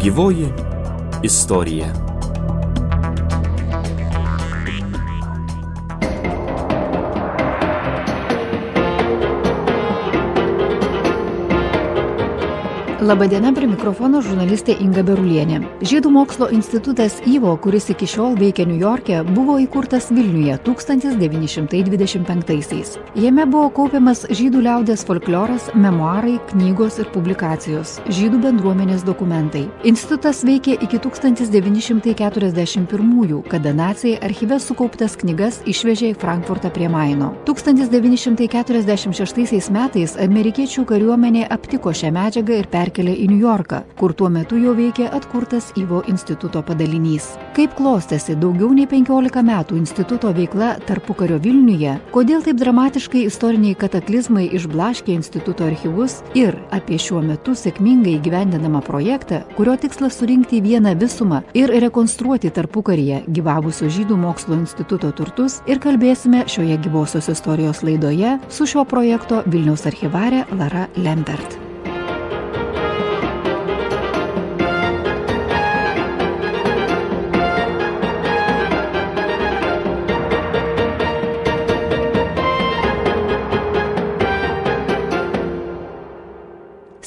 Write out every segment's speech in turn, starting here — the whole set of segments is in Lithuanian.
Gyvoji istorija. Labadiena prie mikrofono žurnalistė Inga Berulienė. Žydų mokslo institutas Ivo, kuris iki šiol veikia New York'e, buvo įkurtas Vilniuje 1925-aisiais. Jame buvo kaupiamas žydų liaudės folkloras, memoarai, knygos ir publikacijos, žydų bendruomenės dokumentai. Institutas veikė iki 1941-ųjų, kada nacijai archyve sukauptas knygas išvežė į Frankfurtą prie Maino. 1946 metais amerikiečių kariuomenė aptiko šią medžiagą ir perkėlė perkelė į Niujorką, kur tuo metu jau veikė atkurtas Ivo instituto padalinys. Kaip klostėsi daugiau nei 15 metų instituto veikla tarpukario Vilniuje, kodėl taip dramatiškai istoriniai kataklizmai išblaškė instituto archyvus ir apie šiuo metu sėkmingai gyvendinamą projektą, kurio tikslas surinkti vieną visumą ir rekonstruoti tarpukaryje gyvavusio žydų mokslo instituto turtus ir kalbėsime šioje gyvosios istorijos laidoje su šio projekto Vilniaus archyvarė Lara Lempert.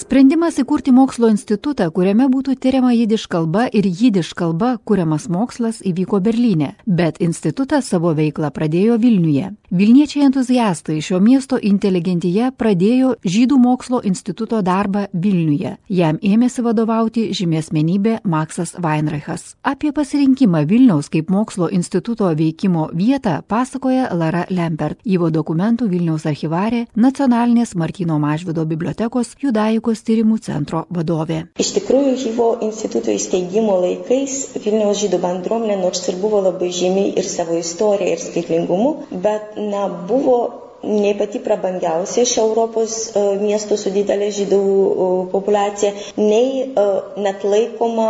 Sprendimas įkurti mokslo institutą, kuriame būtų tyriama jidiš kalba ir jidiš kalba kuriamas mokslas įvyko Berlyne, bet institutas savo veiklą pradėjo Vilniuje. Vilniečiai entuziastai šio miesto inteligentyje pradėjo Žydų mokslo instituto darbą Vilniuje. Jam ėmėsi vadovauti žymėsmenybė Maksas Weinreichas. Apie pasirinkimą Vilniaus kaip mokslo instituto veikimo vietą pasakoja Lara Lempert, Įvo dokumentų Vilniaus archivarė, nacionalinės Martino Mažvido bibliotekos judaikos tyrimų centro vadovė. Iš tikrųjų, Hyvo instituto įsteigimo laikais Vilniaus žydų bendruomenė nors ir buvo labai žymi ir savo istorija, ir skaitlingumu, bet nebuvo nei pati prabangiausia iš Europos e, miestų su didelė žydų e, populiacija, nei e, net laikoma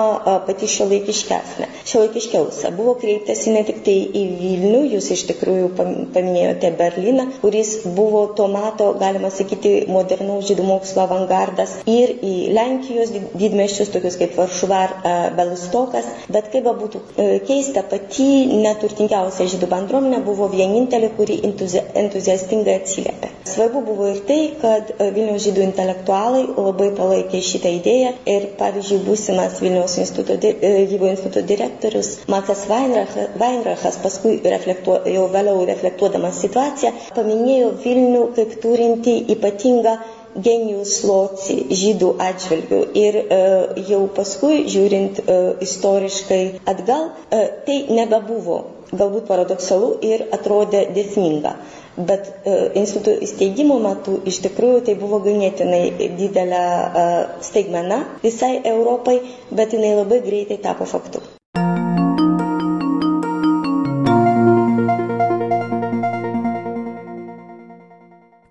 pati šiuolaikiškesnė. Šiuolaikiškiausia. Buvo kreiptasi ne tik tai į Vilnių, jūs iš tikrųjų paminėjote Berliną, kuris buvo tuo metu, galima sakyti, modernaus žydų mokslo avangardas ir į Lenkijos didmeščius, tokius kaip Varšuva ar Belustokas, bet kaip būtų keista, pati neturtingiausia žydų bendruomenė buvo vienintelė, kuri entuziastingai sėkmingai atsiliepė. Svarbu buvo ir tai, kad e, Vilniaus žydų intelektualai labai palaikė šitą idėją ir, pavyzdžiui, būsimas Vilniaus instituto, gyvo e, instituto direktorius Maksas Weinrachas paskui reflektuo, jau vėliau reflektuodamas situaciją paminėjo Vilnių kaip turinti ypatingą genijus loci žydų atžvilgių. Ir e, jau paskui, žiūrint e, istoriškai atgal, e, tai nebebuvo galbūt paradoksalu ir atrodė dėsninga bet e, instituto įsteigimo metu iš tikrųjų tai buvo ganėtinai didelė e, staigmena visai Europai, bet jinai labai greitai tapo faktu.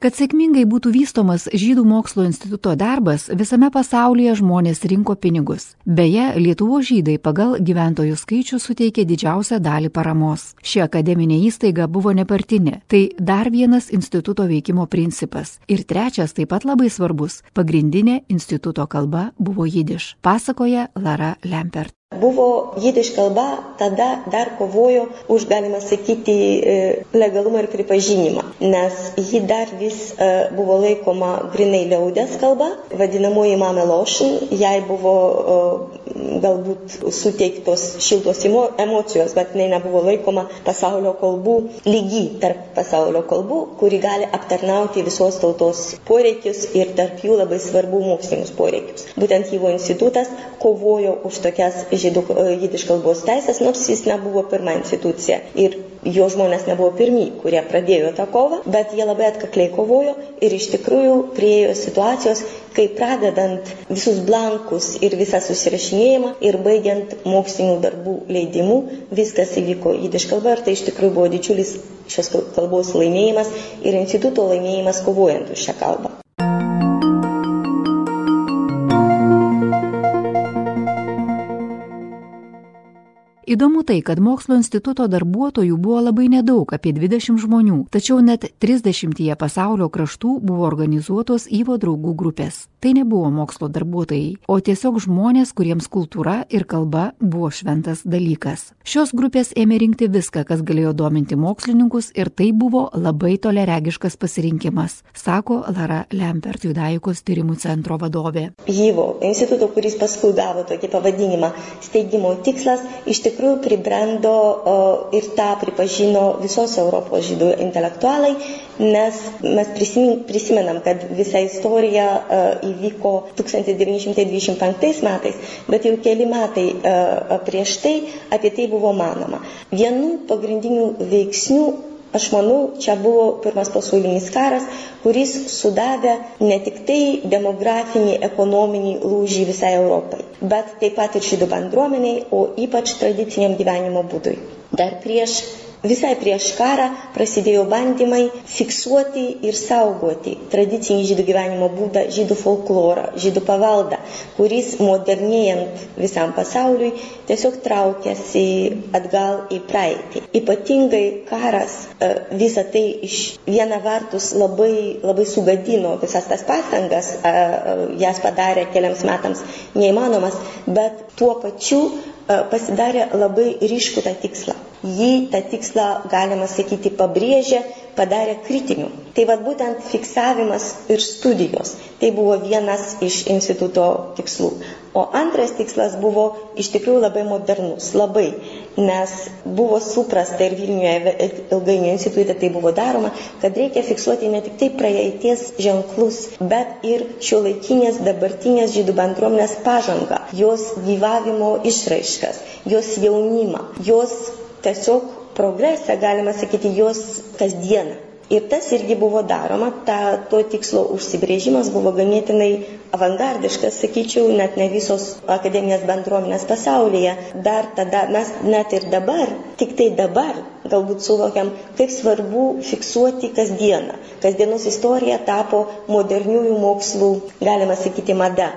Kad sėkmingai būtų vystomas Žydų mokslo instituto darbas, visame pasaulyje žmonės rinko pinigus. Beje, Lietuvo žydai pagal gyventojų skaičių suteikė didžiausią dalį paramos. Ši akademinė įstaiga buvo nepartinė. Tai dar vienas instituto veikimo principas. Ir trečias, taip pat labai svarbus, pagrindinė instituto kalba buvo jidiš, pasakoja Lara Lempert. Buvo jidiš kalba, tada dar kovojo už, galima sakyti, e, legalumą ir pripažinimą, nes ji dar vis e, buvo laikoma grinai liaudės kalba, vadinamoji mamelošin, jai buvo e, galbūt suteiktos šiltos emocijos, bet jinai nebuvo laikoma pasaulio kalbų lygi tarp pasaulio kalbų, kuri gali aptarnauti visos tautos poreikius ir tarp jų labai svarbu mokslinius poreikius. Būtent Jyvo institutas kovojo už tokias žydų e, jidiš kalbos teisės, nors jis nebuvo pirma institucija. Ir jo žmonės nebuvo pirmi, kurie pradėjo tą kovą, bet jie labai atkakliai kovojo ir iš tikrųjų priejo situacijos, kai pradedant visus blankus ir visą susirašinėjimą ir baigiant mokslinių darbų leidimu, viskas įvyko jidiš kalba ir tai iš tikrųjų buvo didžiulis šios kalbos laimėjimas ir instituto laimėjimas kovojant už šią kalbą. Įdomu tai, kad mokslo instituto darbuotojų buvo labai nedaug, apie 20 žmonių, tačiau net 30 pasaulio kraštų buvo organizuotos įvo draugų grupės. Tai nebuvo mokslo darbuotojai, o tiesiog žmonės, kuriems kultūra ir kalba buvo šventas dalykas. Šios grupės ėmė rinkti viską, kas galėjo dominti mokslininkus ir tai buvo labai toleregiškas pasirinkimas, sako Lara Lempert Judaikos tyrimų centro vadovė. Jyvo instituto, kuris paskui gavo tokį pavadinimą, steigimo tikslas iš tikrųjų pribrendo o, ir tą pripažino visos Europos žydų intelektualai, nes mes prisimenam, kad visa istorija uh, įvyko 1925 metais, bet jau keli metai uh, prieš tai apie tai buvo manoma. Vienu pagrindinių veiksnių Aš manau, čia buvo pirmas pasaulinis karas, kuris sudavė ne tik tai demografinį, ekonominį lūžį visai Europai, bet taip pat ir žydų bendruomeniai, o ypač tradiciniam gyvenimo būdui. Dar prieš Visai prieš karą prasidėjo bandymai fiksuoti ir saugoti tradicinį žydų gyvenimo būdą, žydų folklorą, žydų paveldą, kuris modernėjant visam pasauliui tiesiog traukėsi atgal į praeitį. Ypatingai karas e, visą tai iš viena vertus labai, labai sugadino visas tas pastangas, e, e, jas padarė keliams metams neįmanomas, bet tuo pačiu pasidarė labai ryškų tą tikslą jį tą tikslą, galima sakyti, pabrėžė, padarė kritiniu. Tai vad būtent fiksavimas ir studijos. Tai buvo vienas iš instituto tikslų. O antras tikslas buvo iš tikrųjų labai modernus, labai, nes buvo suprasta ir Vilniuje ilgainiui institutė tai buvo daroma, kad reikia fiksuoti ne tik tai praeities ženklus, bet ir šio laikinės dabartinės žydų bendruomenės pažangą, jos gyvavimo išraiškas, jos jaunimą, jos tiesiog progresą, galima sakyti, jos kasdieną. Ir tas irgi buvo daroma, ta, to tikslo užsibrėžimas buvo ganėtinai avangardiškas, sakyčiau, net ne visos akademinės bendruomenės pasaulyje. Dar tada mes net ir dabar, tik tai dabar galbūt suvokiam, kaip svarbu fiksuoti kasdieną. Kasdienos istorija tapo moderniųjų mokslų, galima sakyti, mada.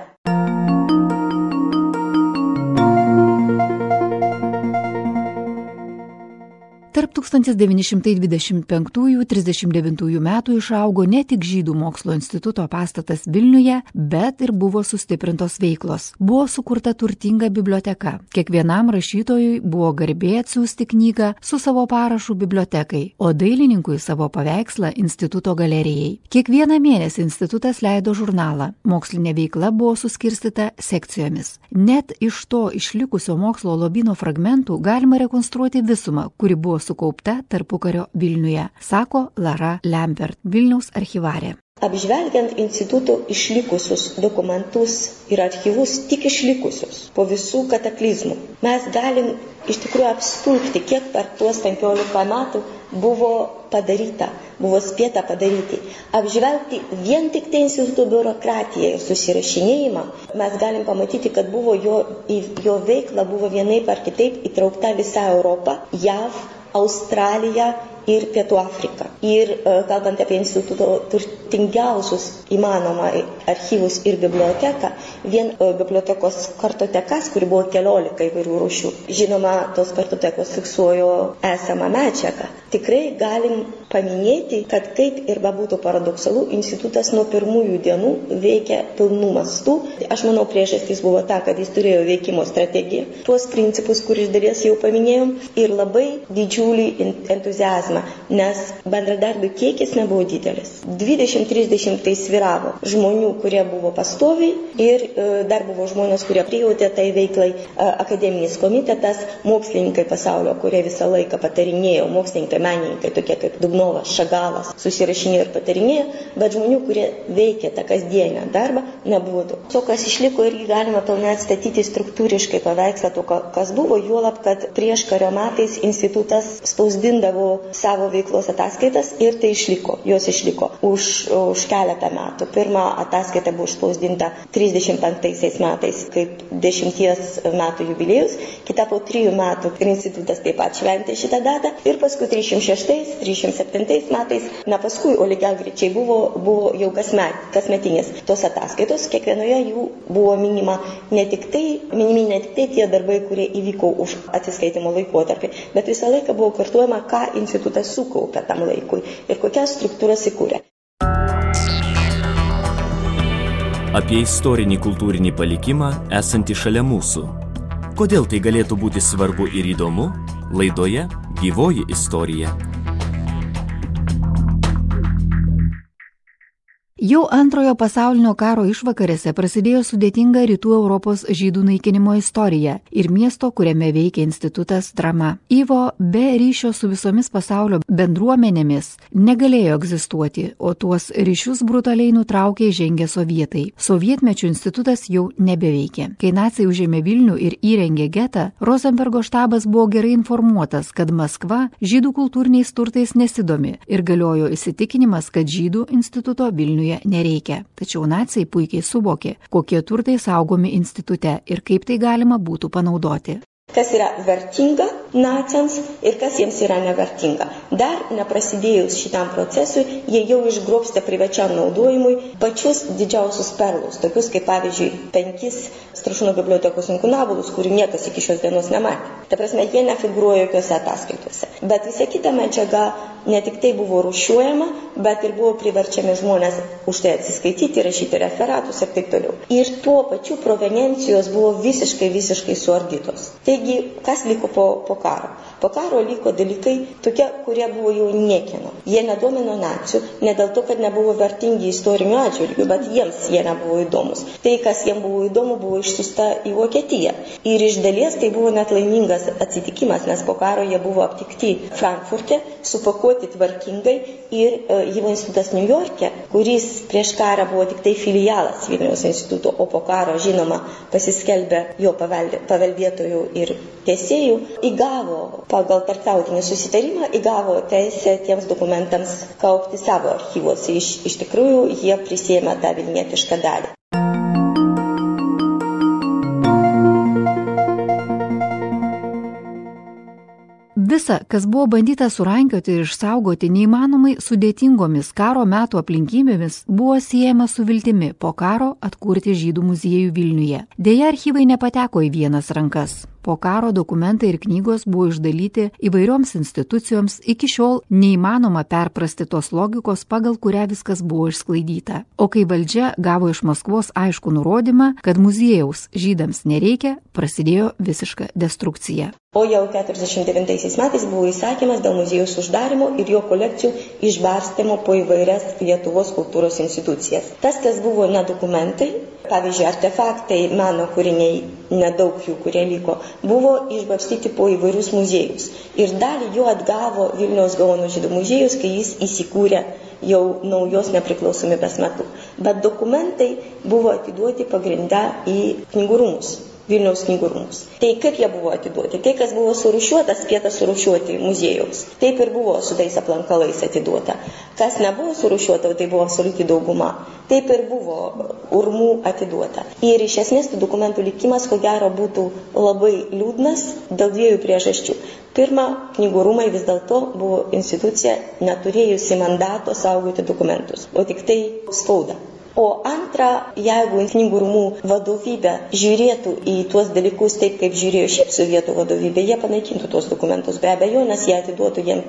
Tarp 1925-39 metų išaugo ne tik Žydų mokslo instituto pastatas Vilniuje, bet ir buvo sustiprintos veiklos. Buvo sukurta turtinga biblioteka. Kiekvienam rašytojui buvo garbė atsiųsti knygą su savo parašu bibliotekai, o dailininkui savo paveikslą instituto galerijai. Kiekvieną mėnesį institutas leido žurnalą. Mokslinė veikla buvo suskirstyta sekcijomis. Net iš to išlikusio mokslo lobino fragmentų galima rekonstruoti visumą, kuri buvo sukaupta tarpukario Vilniuje, sako Lara Lambert, Vilniaus archivarė. Apžvelgiant instituto išlikusius dokumentus ir archyvus, tik išlikusius po visų kataklizmų, mes galim iš tikrųjų apstulpti, kiek per tuos 15 metų buvo padaryta, buvo spėta padaryti. Apžvelgti vien tik tai instituto biurokratiją ir susirašinėjimą, mes galim pamatyti, kad buvo jo, į jo veiklą buvo vienaip ar kitaip įtraukta visa Europa, JAV, Australija ir Pietų Afrika. Ir e, kalbant apie instituto turtingiausius įmanomą archyvus ir biblioteką, vien e, bibliotekos kartotekas, kuri buvo keliolika įvairių rūšių. Žinoma, tos kartotekos fiksuojo esamą medžiagą. Tikrai galim paminėti, kad kaip ir bebūtų paradoksalu, institutas nuo pirmųjų dienų veikia pilnų mastų. Aš manau, priežastys buvo ta, kad jis turėjo veikimo strategiją, tuos principus, kur iš dalies jau paminėjom, ir labai didžiulį entuzijazmą, nes bendradarbių kiekis nebuvo didelis. 20-30 tai sviravo žmonių, kurie buvo pastoviai ir dar buvo žmonės, kurie prijautė tai veiklai, e, akademinis komitetas, mokslininkai pasaulio, kurie visą laiką patarinėjo, mokslininkai, menininkai, tokie kaip Dubno Ivanovas, Šagalas susirašinėjo ir patarinėjo, bet žmonių, kurie veikia tą kasdienę darbą, nebuvo daug. To, kas išliko, irgi galima pilnai atstatyti struktūriškai paveikslą to, kas buvo, juolab, kad prieš kario metais institutas spausdindavo savo veiklos ataskaitas ir tai išliko, jos išliko už, už keletą metų. Pirma ataskaita buvo išspausdinta 35 metais kaip 10 metų jubiliejus, kita po 3 metų ir institutas taip pat šventė šitą datą ir paskui 306, 307 metais, na paskui, o lygiai greičiai buvo, buvo jau kasmet, kasmetinės tos ataskaitos, kiekvienoje jų buvo minima ne tik tai, minimi ne tik tai tie darbai, kurie įvyko už atsiskaitimo laikotarpį, bet visą laiką buvo kartuojama, ką institutas sukaupė tam laikui ir kokias struktūras įkūrė. Apie istorinį kultūrinį palikimą esantį šalia mūsų. Kodėl tai galėtų būti svarbu ir įdomu? Laidoje Gyvoji istorija. Jau antrojo pasaulinio karo išvakarėse prasidėjo sudėtinga rytų Europos žydų naikinimo istorija ir miesto, kuriame veikia institutas drama. Ivo be ryšio su visomis pasaulio bendruomenėmis negalėjo egzistuoti, o tuos ryšius brutaliai nutraukė žengę sovietai. Sovietmečių institutas jau nebeveikė. Kai nacijai užėmė Vilnių ir įrengė getą, Rosenbergo štabas buvo gerai informuotas, kad Maskva žydų kultūriniais turtais nesidomi ir galiojo įsitikinimas, kad žydų instituto Vilniuje Vilniuje nereikia. Tačiau nacijai puikiai suvokė, kokie turtai saugomi institute ir kaip tai galima būtų panaudoti kas yra vertinga naciams ir kas jiems yra nevertinga. Dar neprasidėjus šitam procesui, jie jau išgrobstė privačiam naudojimui pačius didžiausius perlus, tokius kaip pavyzdžiui penkis Strašūno bibliotekos inkunabulus, kurių niekas iki šios dienos nematė. Ta prasme, jie nefigūruoja jokiuose ataskaituose. Bet visa kita medžiaga ne tik tai buvo rušiuojama, bet ir buvo priverčiami žmonės už tai atsiskaityti, rašyti referatus ir taip toliau. Ir tuo pačiu provenencijos buvo visiškai, visiškai suardytos. Taigi, kas liko po, po karo? Po karo liko dalykai tokie, kurie buvo jau niekino. Jie nedomino nacijų, ne dėl to, kad nebuvo vertingi istorinių atžvilgių, bet jiems jie nebuvo įdomus. Tai, kas jiems buvo įdomu, buvo išsiusta į Vokietiją. Ir iš dalies tai buvo net laimingas atsitikimas, nes po karo jie buvo aptikti Frankfurte, supakuoti tvarkingai ir uh, Jivo institutas New York'e, kuris prieš karą buvo tik tai filialas Vilniaus instituto, o po karo, žinoma, pasiskelbė jo paveldėtojų ir tiesėjų, įgavo pagal tarptautinį susitarimą įgavo teisę tiems dokumentams kaupti savo archyvuose. Iš, iš tikrųjų, jie prisėmė tą vilnietišką dalį. Visa, kas buvo bandyta surankioti ir išsaugoti neįmanomai sudėtingomis karo metų aplinkybėmis, buvo siejama su viltimi po karo atkurti žydų muziejų Vilniuje. Deja, archyvai nepateko į vienas rankas. Po karo dokumentai ir knygos buvo išdalyti įvairioms institucijoms, iki šiol neįmanoma perprasti tos logikos, pagal kurią viskas buvo išsklaidyta. O kai valdžia gavo iš Maskvos aišku nurodymą, kad muziejaus žydams nereikia, prasidėjo visiška destrukcija. O jau 49 metais buvo įsakymas dėl muziejaus uždarimo ir jo kolekcijų išbarstimo po įvairias Lietuvos kultūros institucijas. Tas, kas buvo nedokumentai, pavyzdžiui, artefaktai, meno kūriniai, nedaug jų, kurie liko, buvo išbapstyti po įvairius muziejus. Ir dalį jų atgavo Vilniaus Gaono žydų muziejus, kai jis įsikūrė jau naujos nepriklausomybės metu. Bet dokumentai buvo atiduoti pagrindę į knygų rūmus. Vilniaus knygų rūmus. Tai kaip jie buvo atiduoti? Tai, kas buvo surušiuota, spėta surušiuoti muziejaus. Taip ir buvo su tais aplankalais atiduota. Kas nebuvo surušiuota, tai buvo absoliuti dauguma. Taip ir buvo urmų atiduota. Ir iš esmės tų dokumentų likimas, ko gero, būtų labai liūdnas dėl dviejų priežasčių. Pirma, knygų rūmai vis dėlto buvo institucija neturėjusi mandato saugoti dokumentus, o tik tai spaudą. O antra, jeigu knygų rūmų vadovybė žiūrėtų į tuos dalykus taip, kaip žiūrėjo šiaip sovietų vadovybė, jie panaikintų tuos dokumentus be abejo, nes jie atiduotų jiem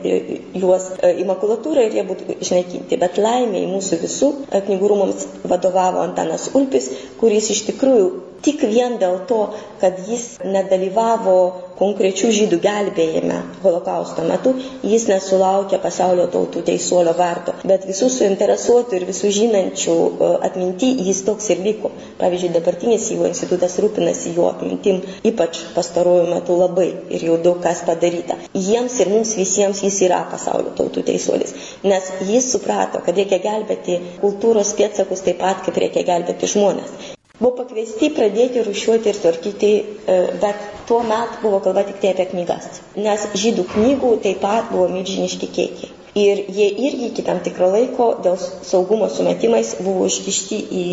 juos e, į makulatūrą ir jie būtų išnaikinti. Bet laimėjai mūsų visų e, knygų rūmams vadovavo Antanas Ulpis, kuris iš tikrųjų tik vien dėl to, kad jis nedalyvavo konkrečių žydų gelbėjime holokausto metu, jis nesulaukė pasaulio tautų teisuolio vardo, bet visų suinteresuotų ir visų žinančių e, atminti jis toks ir liko. Pavyzdžiui, dabartinis Yvo institutas rūpinasi jo atmintim, ypač pastaruoju metu labai ir jau daug kas padaryta. Jiems ir mums visiems jis yra pasaulio tautų teisuolis, nes jis suprato, kad reikia gelbėti kultūros pėtsakus taip pat, kaip reikia gelbėti žmonės. Buvo pakviesti pradėti rušiuoti ir tvarkyti, e, bet tuo metu buvo kalba tik tai apie knygas, nes žydų knygų taip pat buvo milžiniški kiekiai. Ir jie irgi iki tam tikro laiko dėl saugumo sumetimais buvo iškišti į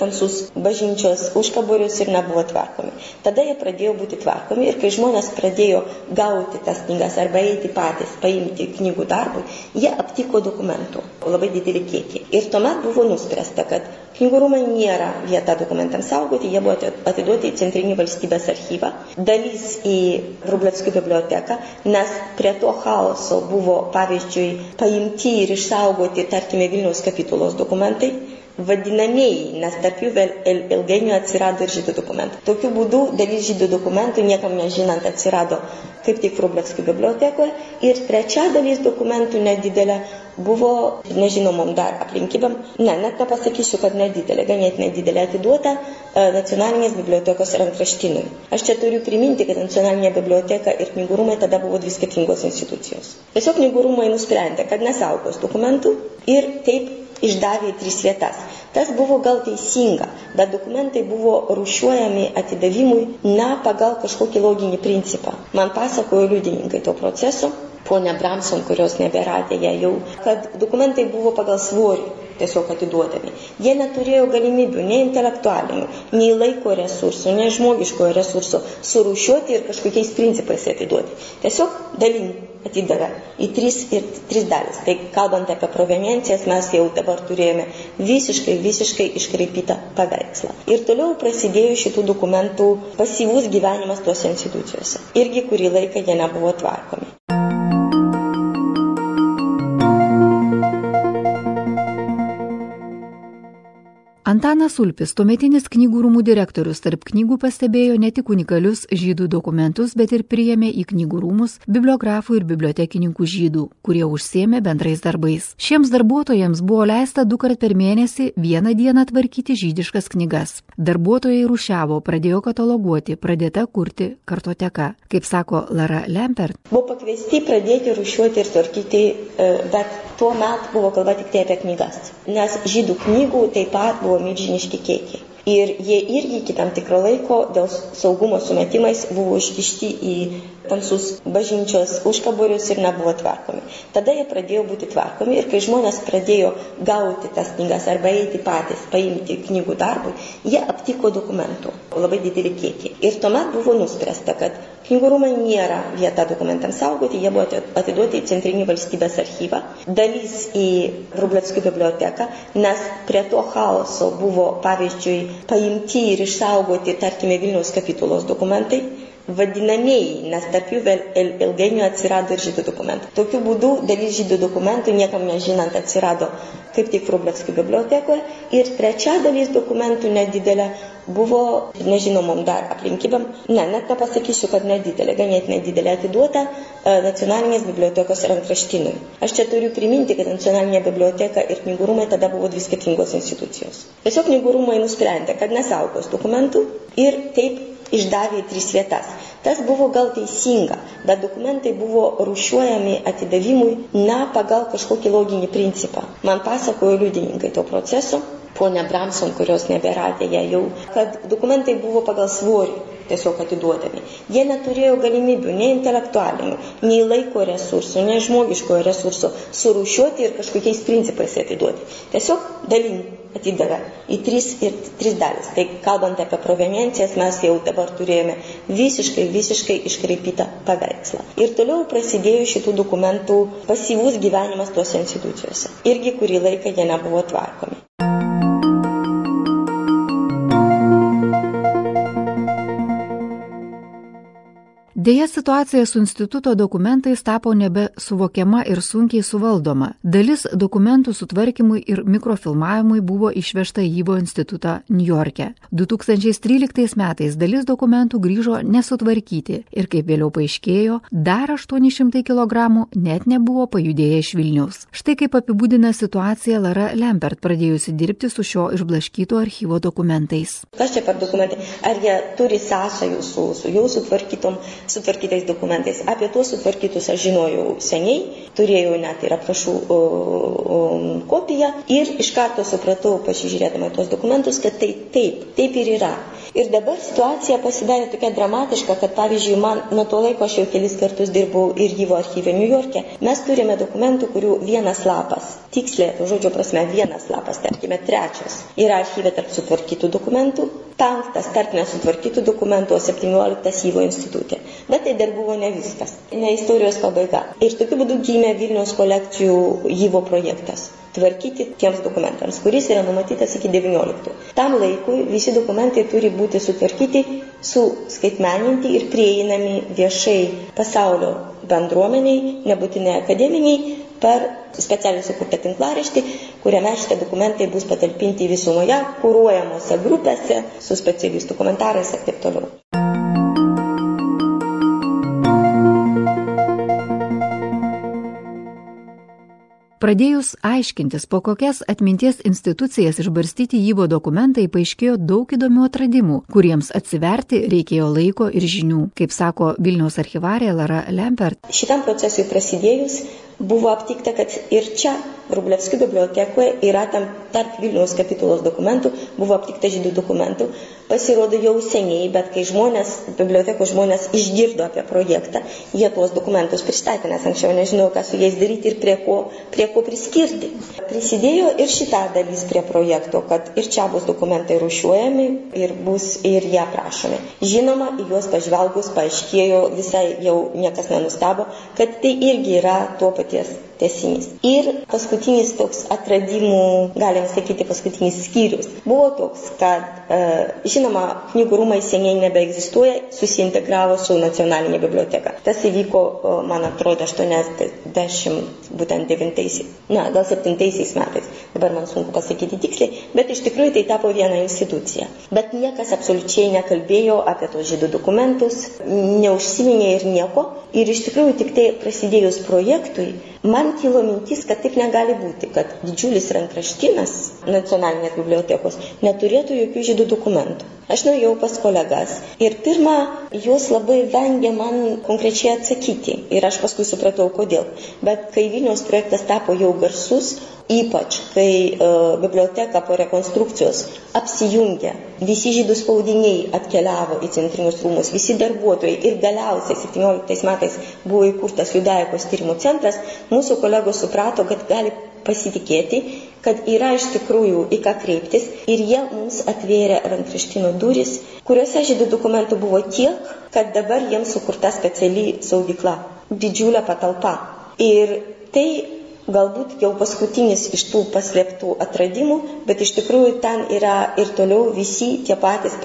tamsus bažnyčios užkaborius ir nebuvo tvarkomi. Tada jie pradėjo būti tvarkomi ir kai žmonės pradėjo gauti tas knygas arba eiti patys, paimti knygų darbui, jie aptiko dokumentų, labai didelį kiekį. Ir tuomet buvo nuspręsta, kad knygų rūmai nėra vieta dokumentams saugoti, jie buvo atiduoti į Centrinį valstybės archyvą, dalis į Rublevskių biblioteką, nes prie to chaoso buvo, pavyzdžiui, paimti ir išsaugoti, tarkime, Vilniaus kapitulos dokumentai, vadinamieji, nes tarp jų vėl ilgainiui atsirado ir žydų dokumentai. Tokiu būdu dalis žydų dokumentų, niekam nežinant, atsirado kaip tik Rublevskių bibliotekoje ir trečia dalis dokumentų nedidelė buvo nežinomom dar aplinkybėm, ne, net nepasakysiu, kad nedidelė, ganėtinai didelė atiduota e, nacionalinės bibliotekos rankraštinui. Aš čia turiu priminti, kad nacionalinė biblioteka ir knygų rūmai tada buvo dvi skirtingos institucijos. Tiesiog knygų rūmai nusprendė, kad nesaugos dokumentų ir taip išdavė tris vietas. Tas buvo gal teisinga, bet dokumentai buvo rušiuojami atidavimui ne pagal kažkokį loginį principą. Man pasakojo liudininkai to proceso, ponia Bramson, kurios nebėra dėja jau, kad dokumentai buvo pagal svorį tiesiog atiduodami. Jie neturėjo galimybių nei intelektualinių, nei laiko resursų, nei žmogiškojo resurso surūšiuoti ir kažkokiais principais atiduoti. Tiesiog dalin atidavė į tris, ir, tris dalis. Tai kalbant apie proveniencijas, mes jau dabar turėjome visiškai, visiškai iškreipytą paveikslą. Ir toliau prasidėjo šitų dokumentų pasyvus gyvenimas tuose institucijose. Irgi kurį laiką jie nebuvo tvarkomi. Antanas Ulpis, tuometinis knygų rūmų direktorius, tarp knygų pastebėjo ne tik unikalius žydų dokumentus, bet ir priėmė į knygų rūmus bibliografų ir bibliotekininkų žydų, kurie užsėmė bendrais darbais. Šiems darbuotojams buvo leista du kart per mėnesį vieną dieną tvarkyti žydiškas knygas. Darbuotojai rušiavo, pradėjo kataloguoti, pradėta kurti kartoteka. Kaip sako Lara Lempert. Buvo pakviesti pradėti rušiuoti ir tvarkyti, e, bet tuo metu buvo kalba tik tai apie knygas. Nes žydų knygų taip pat buvo buvo milžiniški kiekiai. Ir jie irgi iki tam tikro laiko dėl saugumo sumetimais buvo iškišti į tamsus bažnyčios užkaborius ir nebuvo tvarkomi. Tada jie pradėjo būti tvarkomi ir kai žmonės pradėjo gauti tas knygas arba eiti patys, paimti knygų darbui, jie aptiko dokumentų, labai didelį kiekį. Ir tuomet buvo nuspręsta, kad knygų rūmai nėra vieta dokumentams saugoti, jie buvo atiduoti į Centrinį valstybės archyvą, dalis į Rublevskių biblioteką, nes prie to chaoso buvo, pavyzdžiui, paimti ir išsaugoti, tarkime, Vilniaus kapitulos dokumentai, vadinamieji, nes tarp jų vėl ilgainiui atsirado ir žydų dokumentai. Tokiu būdu dalis žydų dokumentų, niekam nežinant, atsirado kaip tik Rublevskių bibliotekoje ir trečia dalis dokumentų nedidelė buvo nežinomom dar aplinkybėm, ne, net nepasakysiu, kad nedidelė, ganėtinai didelė atiduota e, nacionalinės bibliotekos rankraštinui. Aš čia turiu priminti, kad nacionalinė biblioteka ir knygų rūmai tada buvo dvi skirtingos institucijos. Tiesiog knygų rūmai nusprendė, kad nesaugos dokumentų ir taip išdavė tris vietas. Tas buvo gal teisinga, bet dokumentai buvo rušiuojami atidavimui ne pagal kažkokį loginį principą. Man pasakojo liudininkai to proceso, ponia Bramson, kurios nebėra dėja jau, kad dokumentai buvo pagal svorį tiesiog atiduodami. Jie neturėjo galimybių nei intelektualinių, nei laiko resursų, nei žmogiškojo resurso surūšiuoti ir kažkokiais principais atiduoti. Tiesiog dalin atidavė į tris, ir, tris dalis. Tai kalbant apie proveniencijas, mes jau dabar turėjome visiškai, visiškai iškreipytą paveikslą. Ir toliau prasidėjo šitų dokumentų pasyvus gyvenimas tuose institucijose. Irgi kurį laiką jie nebuvo tvarkomi. Deja, situacija su instituto dokumentais tapo nebesuvokiama ir sunkiai suvaldoma. Dalis dokumentų sutvarkymui ir mikrofilmavimui buvo išvežta į Yvo institutą Niujorke. 2013 metais dalis dokumentų grįžo nesutvarkyti ir, kaip vėliau paaiškėjo, dar 800 kg net nebuvo pajudėję iš Vilnius. Štai kaip apibūdina situaciją Lara Lempert pradėjusi dirbti su šio išblaškyto archyvo dokumentais. Kas čia per dokumentai? Ar jie turi sąsajų su, su jau sutvarkytom, su sutvarkytais dokumentais. Apie tuos sutvarkytus aš žinojau seniai, turėjau net ir aprašų kopiją ir iš karto supratau, pasižiūrėdama tuos dokumentus, kad tai taip, taip ir yra. Ir dabar situacija pasidarė tokia dramatiška, kad pavyzdžiui, man nuo to laiko aš jau kelis kartus dirbau ir gyvo archyve New York'e, mes turime dokumentų, kurių vienas lapas, tikslė, žodžio prasme, vienas lapas, tarkime, trečias yra archyve tarp sutvarkytų dokumentų, penktas tarp nesutvarkytų dokumentų, o septynioliktas Yvo institutė. Bet tai dar buvo ne viskas, ne istorijos pabaiga. Ir tokiu būdu gimė Vilniaus kolekcijų Yvo projektas tvarkyti tiems dokumentams, kuris yra numatytas iki 19. Tam laikui visi dokumentai turi būti sutvarkyti, suskaitmeninti ir prieinami viešai pasaulio bendruomeniai, nebūtinai akademiniai, per specialiai sukurtą tinklaraštį, kuriame šitie dokumentai bus patalpinti visumoje, kūruojamose grupėse, su specialistų komentarais ir taip toliau. Pradėjus aiškintis, po kokias atminties institucijas išbarstyti Yvo dokumentai, paaiškėjo daug įdomių atradimų, kuriems atsiverti reikėjo laiko ir žinių, kaip sako Vilniaus archivarė Lara Lempert. Šitam procesui prasidėjus buvo aptikta, kad ir čia, Rublevskių bibliotekoje, yra tam tarp Vilniaus kapitulos dokumentų, buvo aptikta žydų dokumentų. Pasirodo jau seniai, bet kai žmonės, bibliotekos žmonės išgirdo apie projektą, jie tuos dokumentus pristatė, nes anksčiau nežinau, ką su jais daryti ir prie ko, prie ko priskirti. Prisidėjo ir šita dalis prie projekto, kad ir čia bus dokumentai rušiuojami ir bus ir jie aprašomi. Žinoma, į juos pažvelgus paaiškėjo, visai jau niekas nenustabo, kad tai irgi yra tuo paties tesinys. Ir paskutinis toks atradimų, galim sakyti, paskutinis skyrius buvo toks, kad, e, žinoma, knygų rūmai seniai nebeegzistuoja, susiintegravo su nacionalinė biblioteka. Tas įvyko, e, man atrodo, 80, būtent 9, na, gal 7 metais. Dabar man sunku pasakyti tiksliai, bet iš tikrųjų tai tapo viena institucija. Bet niekas absoliučiai nekalbėjo apie tos žydų dokumentus, neužsiminė ir nieko. Ir iš tikrųjų tik tai prasidėjus projektui, Man kilo mintis, kad taip negali būti, kad didžiulis rankraštynas nacionalinės bibliotekos neturėtų jokių žydų dokumentų. Aš nuėjau pas kolegas ir pirmą, jos labai vengė man konkrečiai atsakyti ir aš paskui supratau, kodėl. Bet kai Vilniaus projektas tapo jau garsus, ypač kai uh, biblioteka po rekonstrukcijos apsijungė, visi žydų spaudiniai atkeliavo į centrinius rūmus, visi darbuotojai ir galiausiai 17 metais buvo įkurtas Judaikos tyrimų centras, mūsų kolegos suprato, kad gali pasitikėti, kad yra iš tikrųjų į ką kreiptis ir jie mums atvėrė rankraštino duris, kuriuose žydų dokumentų buvo tiek, kad dabar jiems sukurta speciali saugykla, didžiulė patalpa. Ir tai galbūt jau paskutinis iš tų paslėptų atradimų, bet iš tikrųjų ten yra ir toliau visi tie patys.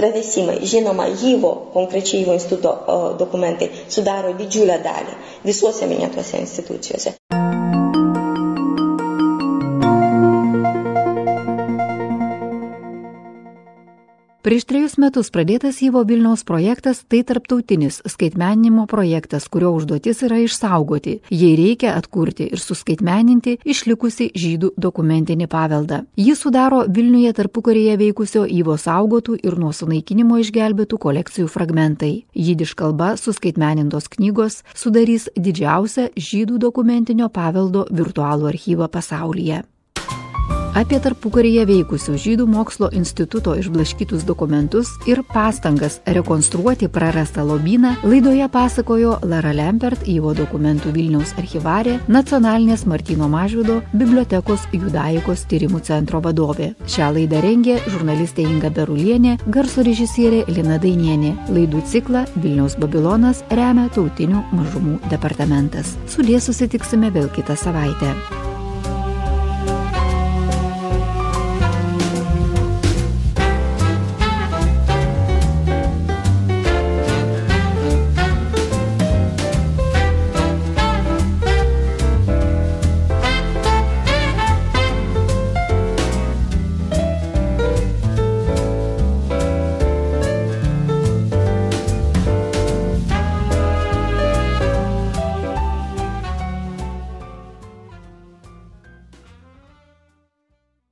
Pratesimai, žinoma, Jyvo, konkrečiai Jyvo instituto dokumentai sudaro didžiulę dalį visuose minėtuose institucijose. Prieš trejus metus pradėtas Yvo Vilniaus projektas tai tarptautinis skaitmeninimo projektas, kurio užduotis yra išsaugoti, jei reikia atkurti ir suskaitmeninti išlikusi žydų dokumentinį paveldą. Jį sudaro Vilniuje tarpukarėje veikusio Yvo saugotų ir nuo sunaikinimo išgelbėtų kolekcijų fragmentai. Jidiš kalba suskaitmenintos knygos sudarys didžiausią žydų dokumentinio paveldo virtualų archyvą pasaulyje. Apie tarpukaryje veikusio Žydų mokslo instituto išblaškytus dokumentus ir pastangas rekonstruoti prarastą lobyną laidoje pasakojo Lara Lempert, Įvo dokumentų Vilniaus archivarė, nacionalinės Martino Mažvido bibliotekos Judaikos tyrimų centro vadovė. Šią laidą rengė žurnalistė Inga Berulienė, garso režisierė Lina Dainienė. Laidų ciklą Vilniaus Babilonas remia tautinių mažumų departamentas. Sudė susitiksime vėl kitą savaitę.